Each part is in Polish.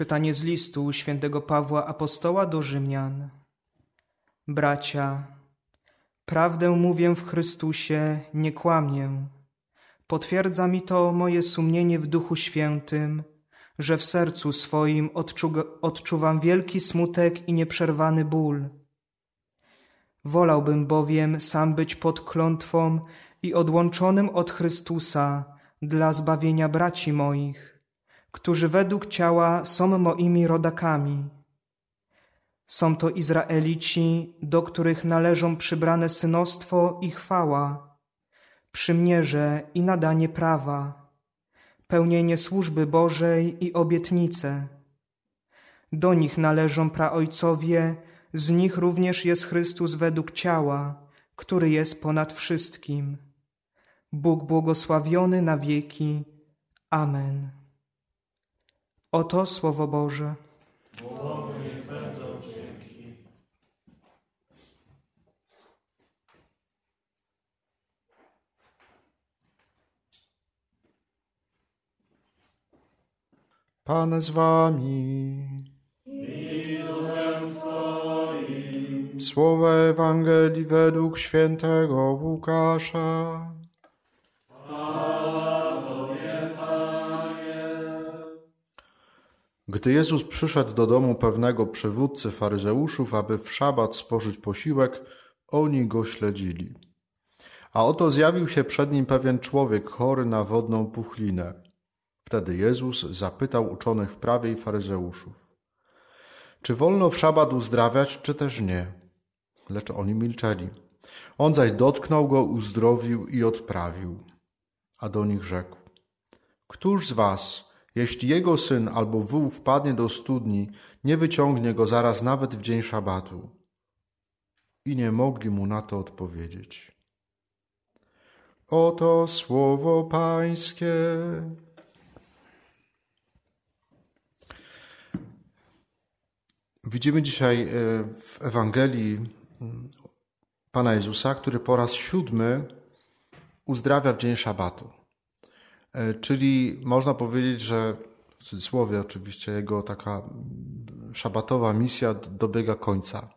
Czytanie z listu świętego Pawła Apostoła do Rzymian. Bracia, prawdę mówię w Chrystusie, nie kłamię. Potwierdza mi to moje sumienie w Duchu Świętym, że w sercu swoim odczu odczuwam wielki smutek i nieprzerwany ból. Wolałbym bowiem sam być pod klątwą i odłączonym od Chrystusa dla zbawienia braci moich którzy według ciała są moimi rodakami. Są to Izraelici, do których należą przybrane synostwo i chwała, przymierze i nadanie prawa, pełnienie służby Bożej i obietnice. Do nich należą praojcowie, z nich również jest Chrystus według ciała, który jest ponad wszystkim. Bóg błogosławiony na wieki. Amen. Oto Słowo Boże. Bogu niech będą dzięki. Pan z wami. Słowo Ewangelii według świętego Łukasza. Gdy Jezus przyszedł do domu pewnego przywódcy faryzeuszów, aby w szabat spożyć posiłek, oni go śledzili. A oto zjawił się przed nim pewien człowiek chory na wodną puchlinę. Wtedy Jezus zapytał uczonych w prawie i faryzeuszów: Czy wolno w szabat uzdrawiać, czy też nie? Lecz oni milczeli. On zaś dotknął go, uzdrowił i odprawił. A do nich rzekł: Któż z was, jeśli jego syn albo wół wpadnie do studni, nie wyciągnie go zaraz nawet w dzień szabatu. I nie mogli mu na to odpowiedzieć. Oto słowo Pańskie. Widzimy dzisiaj e, w Ewangelii Pana Jezusa, który po raz siódmy uzdrawia w dzień szabatu. E, czyli można powiedzieć, że w cudzysłowie oczywiście jego taka szabatowa misja dobiega końca.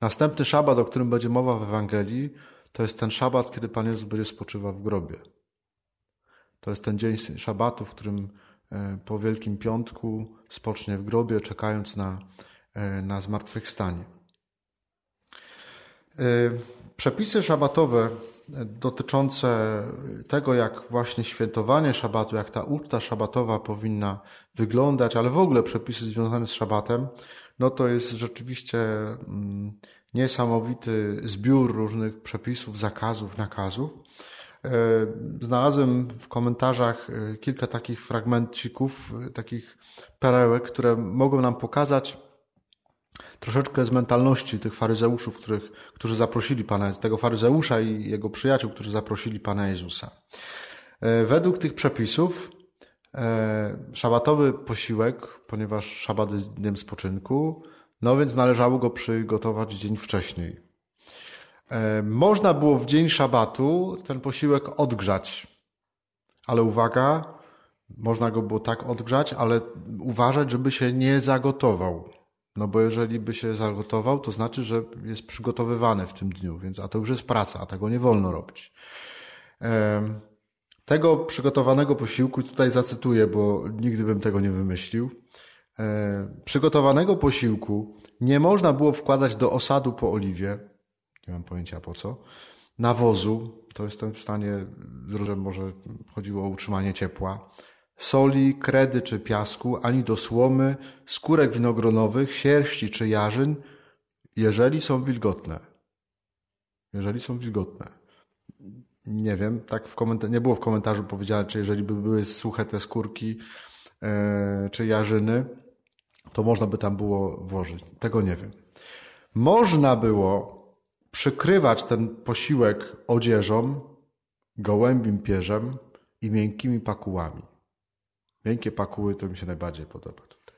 Następny szabat, o którym będzie mowa w Ewangelii, to jest ten szabat, kiedy Pan Jezus będzie spoczywał w grobie. To jest ten dzień szabatu, w którym e, po Wielkim Piątku spocznie w grobie, czekając na, e, na zmartwychwstanie. Przepisy szabatowe dotyczące tego, jak właśnie świętowanie szabatu, jak ta uczta szabatowa powinna wyglądać, ale w ogóle przepisy związane z szabatem, no to jest rzeczywiście mm, niesamowity zbiór różnych przepisów, zakazów, nakazów. E, znalazłem w komentarzach e, kilka takich fragmencików, e, takich perełek, które mogą nam pokazać, troszeczkę z mentalności tych faryzeuszów, których, którzy zaprosili Pana, tego faryzeusza i jego przyjaciół, którzy zaprosili Pana Jezusa. E, według tych przepisów e, szabatowy posiłek, ponieważ szabat jest dniem spoczynku, no więc należało go przygotować dzień wcześniej. E, można było w dzień szabatu ten posiłek odgrzać, ale uwaga, można go było tak odgrzać, ale uważać, żeby się nie zagotował. No bo jeżeli by się zagotował, to znaczy, że jest przygotowywany w tym dniu, więc a to już jest praca, a tego nie wolno robić. Tego przygotowanego posiłku tutaj zacytuję, bo nigdy bym tego nie wymyślił. Przygotowanego posiłku nie można było wkładać do osadu po oliwie, nie mam pojęcia po co, nawozu, to jestem w stanie, że może chodziło o utrzymanie ciepła, soli, kredy czy piasku, ani do słomy, skórek winogronowych, sierści czy jarzyn, jeżeli są wilgotne. Jeżeli są wilgotne. Nie wiem, tak w komentarzu, nie było w komentarzu powiedziane, czy jeżeli by były suche te skórki, e, czy jarzyny, to można by tam było włożyć. Tego nie wiem. Można było przykrywać ten posiłek odzieżą, gołębim pierzem i miękkimi pakułami. Miękkie pakuły to mi się najbardziej podoba tutaj.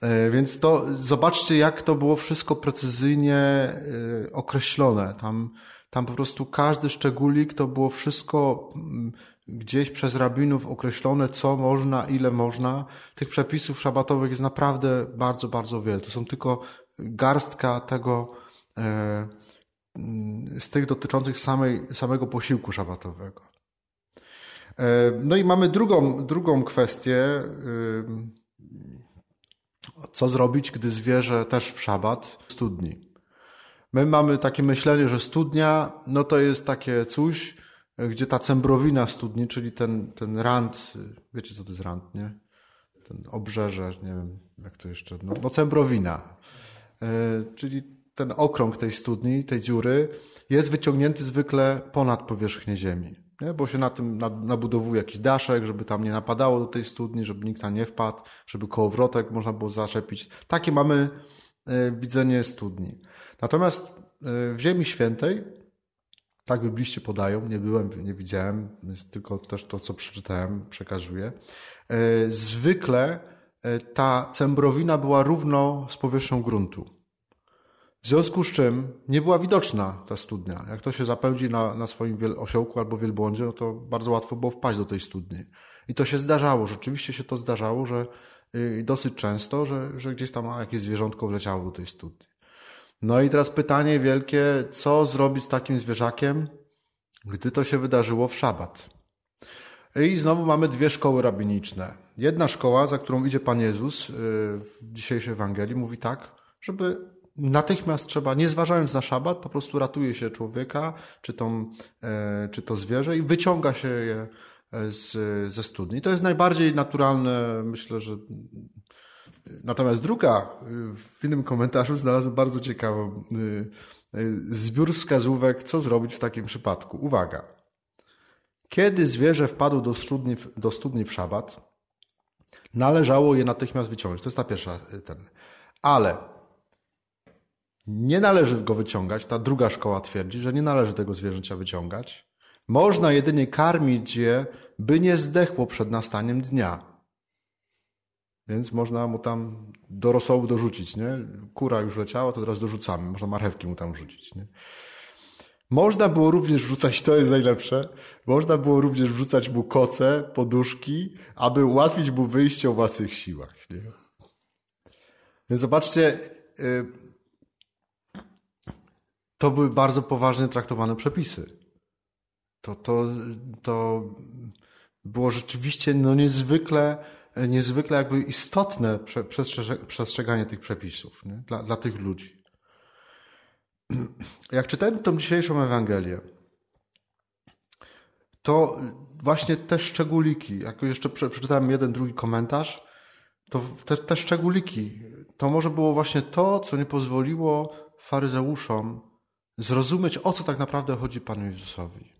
E, więc to zobaczcie, jak to było wszystko precyzyjnie e, określone. Tam, tam po prostu każdy szczególik to było wszystko mm, gdzieś przez rabinów określone, co można, ile można. Tych przepisów szabatowych jest naprawdę bardzo, bardzo wiele. To są tylko garstka tego, e, z tych dotyczących samej, samego posiłku szabatowego. E, no i mamy drugą, drugą kwestię. Co zrobić, gdy zwierzę też w szabat studni? My mamy takie myślenie, że studnia no to jest takie coś, gdzie ta cembrowina studni, czyli ten, ten rand, wiecie co to jest rand, nie? Ten obrzeże, nie wiem jak to jeszcze, no, no cembrowina, yy, czyli ten okrąg tej studni, tej dziury jest wyciągnięty zwykle ponad powierzchnię ziemi, nie? bo się na tym nabudowuje jakiś daszek, żeby tam nie napadało do tej studni, żeby nikt tam nie wpadł, żeby kołowrotek można było zaczepić. Takie mamy yy, widzenie studni. Natomiast yy, w Ziemi Świętej tak bibliści podają, nie byłem, nie widziałem, tylko też to, co przeczytałem, przekazuję. E, zwykle e, ta cembrowina była równo z powierzchnią gruntu. W związku z czym nie była widoczna ta studnia. Jak to się zapełni na, na swoim osiołku albo wielbłądzie, no to bardzo łatwo było wpaść do tej studni. I to się zdarzało, rzeczywiście się to zdarzało, że y, dosyć często, że, że gdzieś tam jakieś zwierzątko wleciało do tej studni. No i teraz pytanie wielkie, co zrobić z takim zwierzakiem, gdy to się wydarzyło w szabat? I znowu mamy dwie szkoły rabiniczne. Jedna szkoła, za którą idzie Pan Jezus yy, w dzisiejszej Ewangelii, mówi tak, żeby natychmiast trzeba, nie zważając na szabat, po prostu ratuje się człowieka, czy, tą, e, czy to zwierzę i wyciąga się je e, z, ze studni. To jest najbardziej naturalne, myślę, że Natomiast druga, w innym komentarzu znalazłem bardzo ciekawą y, zbiór wskazówek, co zrobić w takim przypadku. Uwaga. Kiedy zwierzę wpadło do studni, do studni w szabat, należało je natychmiast wyciągnąć. To jest ta pierwsza ten. Ale nie należy go wyciągać. Ta druga szkoła twierdzi, że nie należy tego zwierzęcia wyciągać. Można jedynie karmić je, by nie zdechło przed nastaniem dnia. Więc można mu tam do rosołu dorzucić, nie? Kura już leciała, to teraz dorzucamy. Można marchewki mu tam rzucić, nie? Można było również wrzucać, to jest najlepsze, można było również wrzucać mu koce, poduszki, aby ułatwić mu wyjście o własnych siłach. Nie? Więc zobaczcie, y, to były bardzo poważnie traktowane przepisy. To, to, to było rzeczywiście no, niezwykle niezwykle jakby istotne przestrzeganie tych przepisów nie? Dla, dla tych ludzi. Jak czytałem tą dzisiejszą Ewangelię, to właśnie te szczególiki, jak jeszcze przeczytałem jeden, drugi komentarz, to te, te szczególiki, to może było właśnie to, co nie pozwoliło faryzeuszom zrozumieć, o co tak naprawdę chodzi Panu Jezusowi.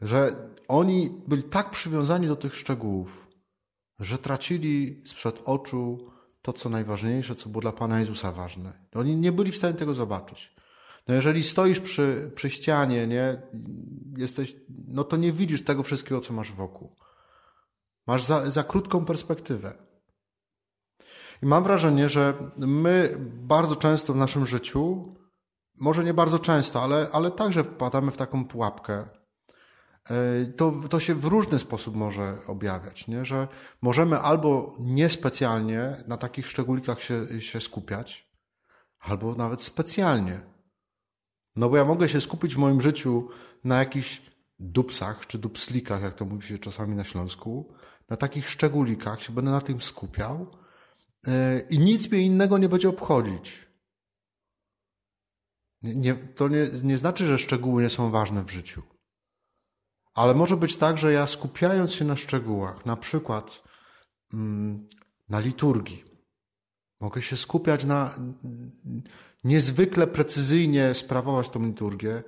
Że oni byli tak przywiązani do tych szczegółów, że tracili sprzed oczu to, co najważniejsze, co było dla Pana Jezusa ważne. Oni nie byli w stanie tego zobaczyć. No jeżeli stoisz przy, przy ścianie, nie, jesteś, no to nie widzisz tego wszystkiego, co masz wokół. Masz za, za krótką perspektywę. I mam wrażenie, że my bardzo często w naszym życiu, może nie bardzo często, ale, ale także wpadamy w taką pułapkę, E, to, to się w różny sposób może objawiać, nie? że możemy albo niespecjalnie na takich szczególikach się, się skupiać, albo nawet specjalnie. No bo ja mogę się skupić w moim życiu na jakichś dupsach, czy dupslikach, jak to mówi się czasami na Śląsku, na takich szczególikach się będę na tym skupiał i nic mnie innego nie będzie obchodzić. Nie, to nie, nie znaczy, że szczegóły nie są ważne w życiu. Ale może być tak, że ja skupiając się na szczegółach, na przykład mm, na liturgii, mogę się skupiać na niezwykle precyzyjnie sprawować tą liturgię.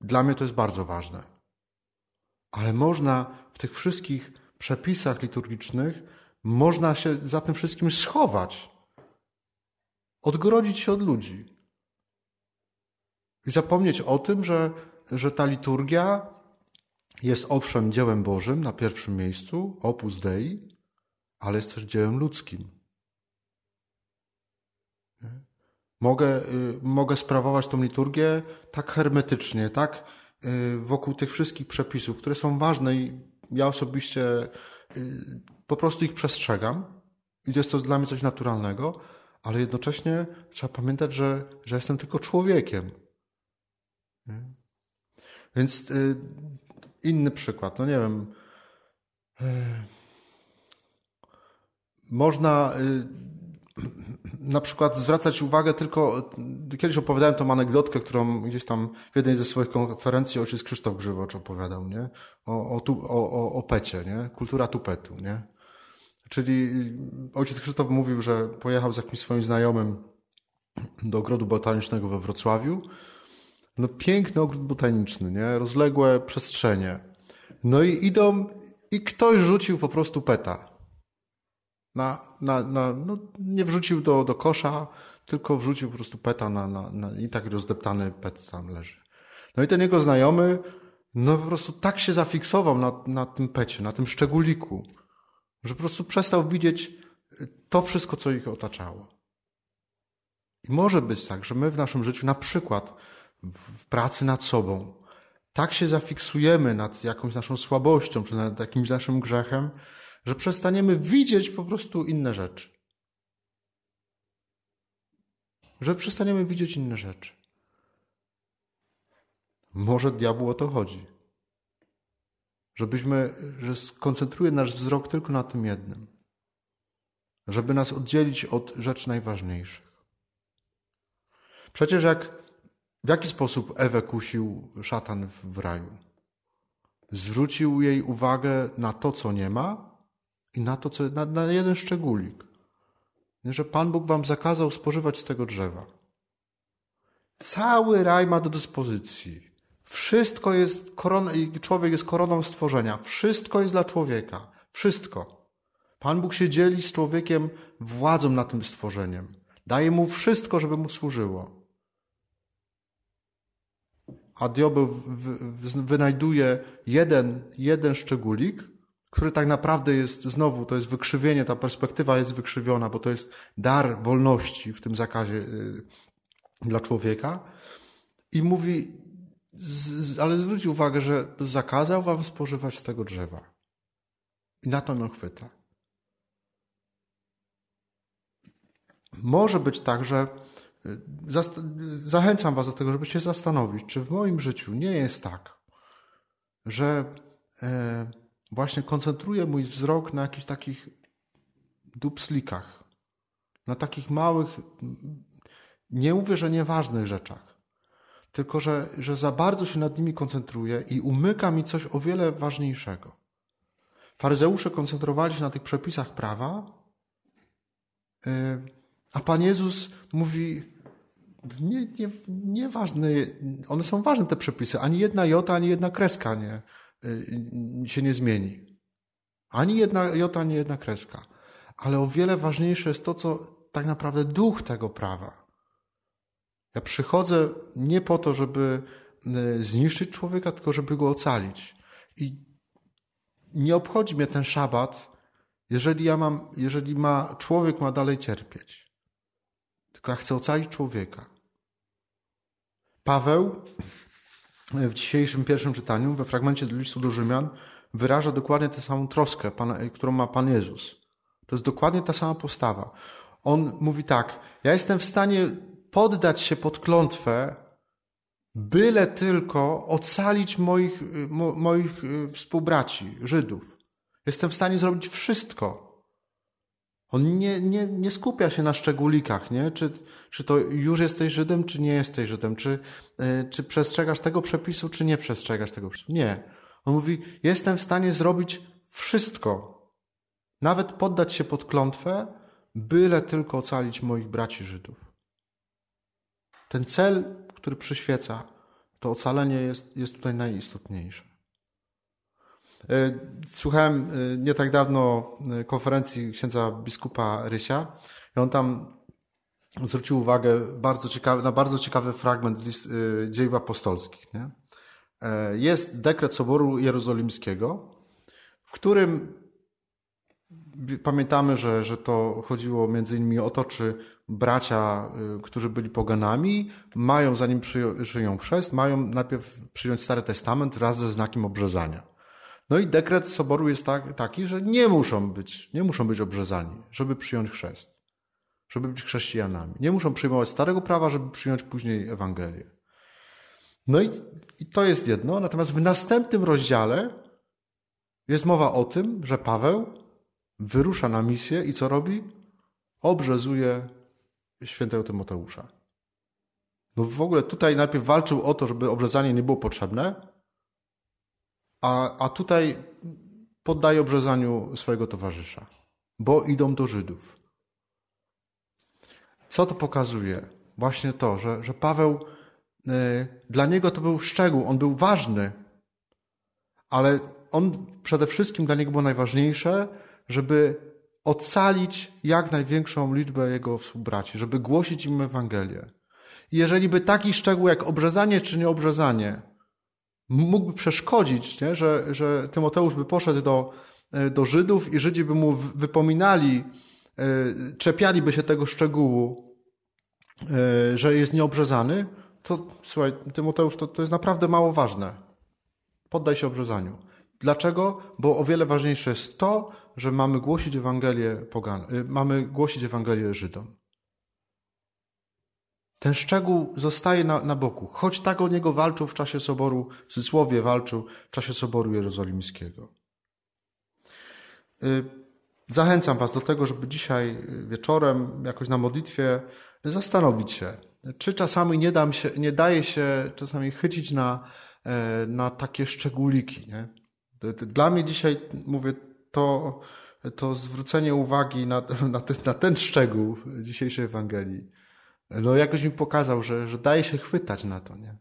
Dla mnie to jest bardzo ważne. Ale można w tych wszystkich przepisach liturgicznych, można się za tym wszystkim schować, odgrodzić się od ludzi. I zapomnieć o tym, że, że ta liturgia jest owszem dziełem Bożym na pierwszym miejscu, opus Dei, ale jest też dziełem ludzkim. Mogę, y, mogę sprawować tą liturgię tak hermetycznie, tak y, wokół tych wszystkich przepisów, które są ważne i ja osobiście y, po prostu ich przestrzegam i jest to dla mnie coś naturalnego, ale jednocześnie trzeba pamiętać, że, że jestem tylko człowiekiem. Nie? Więc y, inny przykład, no nie wiem. Y, można y, na przykład zwracać uwagę tylko. Kiedyś opowiadałem tą anegdotkę, którą gdzieś tam w jednej ze swoich konferencji ojciec Krzysztof Grzywocz opowiadał, nie? O, o, tu, o, o, o pecie, nie? Kultura tupetu, nie? Czyli ojciec Krzysztof mówił, że pojechał z jakimś swoim znajomym do ogrodu botanicznego we Wrocławiu. No piękny ogród botaniczny, nie? Rozległe przestrzenie. No i idą i ktoś rzucił po prostu peta. Na, na, na, no nie wrzucił do, do kosza, tylko wrzucił po prostu peta na, na, na, i tak rozdeptany pet tam leży. No i ten jego znajomy, no po prostu tak się zafiksował na, na tym pecie, na tym szczególiku, że po prostu przestał widzieć to wszystko, co ich otaczało. I może być tak, że my w naszym życiu, na przykład w pracy nad sobą, tak się zafiksujemy nad jakąś naszą słabością, czy nad jakimś naszym grzechem, że przestaniemy widzieć po prostu inne rzeczy. Że przestaniemy widzieć inne rzeczy. Może diabłu o to chodzi. Żebyśmy, że skoncentruje nasz wzrok tylko na tym jednym. Żeby nas oddzielić od rzeczy najważniejszych. Przecież jak, w jaki sposób Ewę kusił szatan w, raju? Zwrócił jej uwagę na to, co nie ma i na to, co, na, na jeden szczególik. Że Pan Bóg wam zakazał spożywać z tego drzewa. Cały raj ma do dyspozycji. Wszystko jest koroną, człowiek jest koroną stworzenia. Wszystko jest dla człowieka. Wszystko. Pan Bóg się dzieli z człowiekiem władzą nad tym stworzeniem. Daje mu wszystko, żeby mu służyło. A diabeł wynajduje jeden, jeden szczególik, który tak naprawdę jest, znowu, to jest wykrzywienie, ta perspektywa jest wykrzywiona, bo to jest dar wolności w tym zakazie y, dla człowieka. I mówi, ale zwróć uwagę, że zakazał wam spożywać z tego drzewa. I na to on chwyta. Może być tak, że y, zachęcam was do tego, żeby się zastanowić, czy w moim życiu nie jest tak, że e, właśnie koncentruję mój wzrok na jakichś takich dupslikach, na takich małych, nie mówię, że nieważnych rzeczach, tylko że, że za bardzo się nad nimi koncentruję i umyka mi coś o wiele ważniejszego. Faryzeusze koncentrowali się na tych przepisach prawa, y, a Pan Jezus mówi, nie, nie, one są ważne te przepisy, ani jedna jota, ani jedna kreska nie, y, się nie zmieni. Ani jedna jota, ani jedna kreska. Ale o wiele ważniejsze jest to, co tak naprawdę duch tego prawa ja przychodzę nie po to, żeby e, zniszczyć człowieka, tylko żeby go ocalić. I nie obchodzi mnie ten szabat, jeżeli ja mam, jeżeli ma, człowiek ma dalej cierpieć. Tylko ja chcę ocalić człowieka. Paweł w dzisiejszym pierwszym czytaniu, we fragmencie listu do Rzymian, wyraża dokładnie tę samą troskę, którą ma Pan Jezus. To jest dokładnie ta sama postawa. On mówi tak: Ja jestem w stanie poddać się pod klątwę, byle tylko ocalić moich, mo, moich y, współbraci, Żydów. Jestem w stanie zrobić wszystko. On nie, nie, nie skupia się na szczególikach, nie? Czy, czy to już jesteś Żydem, czy nie jesteś Żydem, czy, y, czy przestrzegasz tego przepisu, czy nie przestrzegasz tego przepisu. Nie. On mówi, jestem w stanie zrobić wszystko. Nawet poddać się pod klątwę, byle tylko ocalić moich braci Żydów. Ten cel, który przyświeca, to ocalenie jest, jest tutaj najistotniejsze. E, słuchałem e, nie tak dawno e, konferencji księdza biskupa Rysia i on tam zwrócił uwagę bardzo ciekawy, na bardzo ciekawy fragment list, dziejów apostolskich. Nie? Jest dekret Soboru Jerozolimskiego, w którym pamiętamy, że, że to chodziło między innymi o to, czy bracia, y, którzy byli poganami, mają, zanim przyjął chrzest, mają najpierw przyjąć Stary Testament wraz ze znakiem obrzezania. No i dekret soboru jest tak, taki, że nie muszą, być, nie muszą być obrzezani, żeby przyjąć chrzest, żeby być chrześcijanami. Nie muszą przyjmować starego prawa, żeby przyjąć później Ewangelię. No i, i to jest jedno. Natomiast w następnym rozdziale jest mowa o tym, że Paweł wyrusza na misję i co robi? Obrzezuje świętego Tymoteusza. No w ogóle tutaj najpierw walczył o to, żeby obrzezanie nie było potrzebne, a, a tutaj poddaje obrzezaniu swojego towarzysza, bo idą do Żydów. Co to pokazuje? Właśnie to, że, że Paweł, y, dla niego to był szczegół, on był ważny, ale on przede wszystkim dla niego było najważniejsze, żeby ocalić jak największą liczbę jego współbraci, żeby głosić im Ewangelię. I jeżeli by taki szczegół jak obrzezanie czy nieobrzezanie mógłby przeszkodzić, nie? Że, że Tymoteusz by poszedł do, e, do Żydów i Żydzi by mu wypominali, e, czepialiby się tego szczegółu, e, że jest nieobrzezany, to słuchaj, Tymoteusz, to, to jest naprawdę mało ważne. Poddaj się obrzezaniu. Dlaczego? Bo o wiele ważniejsze jest to, że mamy głosić Ewangelię pogan, y, mamy głosić Ewangelię Żydom. Ten szczegół zostaje na, na boku, choć tak o niego walczył w czasie Soboru, w cudzysłowie walczył w czasie Soboru Jerozolimskiego. Y, zachęcam Was do tego, żeby dzisiaj wieczorem, jakoś na modlitwie, zastanowić się, czy czasami nie, dam się, nie daje się czasami chycić na, e, na takie szczególiki. Nie? Dla mnie dzisiaj, mówię, to, to zwrócenie uwagi na, na, ten, na ten szczegół dzisiejszej Ewangelii, no jakoś mi pokazał, że, że daje się chwytać na to, nie?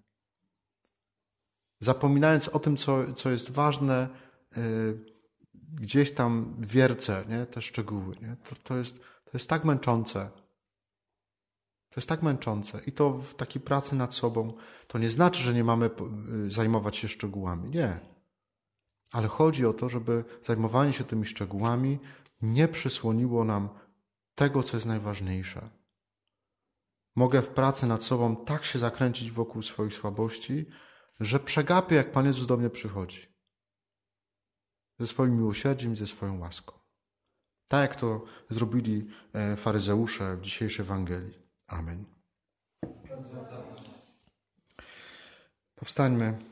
Zapominając o tym, co, co jest ważne, yy, gdzieś tam wiercę, nie? Te szczegóły, nie? To, to, jest, to jest tak męczące. To jest tak męczące. I to w takiej pracy nad sobą, to nie znaczy, że nie mamy y, zajmować się szczegółami. Nie. Ale chodzi o to, żeby zajmowanie się tymi szczegółami nie przysłoniło nam tego, co jest najważniejsze. Mogę w pracy nad sobą tak się zakręcić wokół swoich słabości, że przegapię, jak Pan Jezus do mnie przychodzi. Ze swoim miłosierdziem ze swoją łaską. Tak jak to zrobili e, faryzeusze w dzisiejszej Ewangelii. Amen. Powstańmy.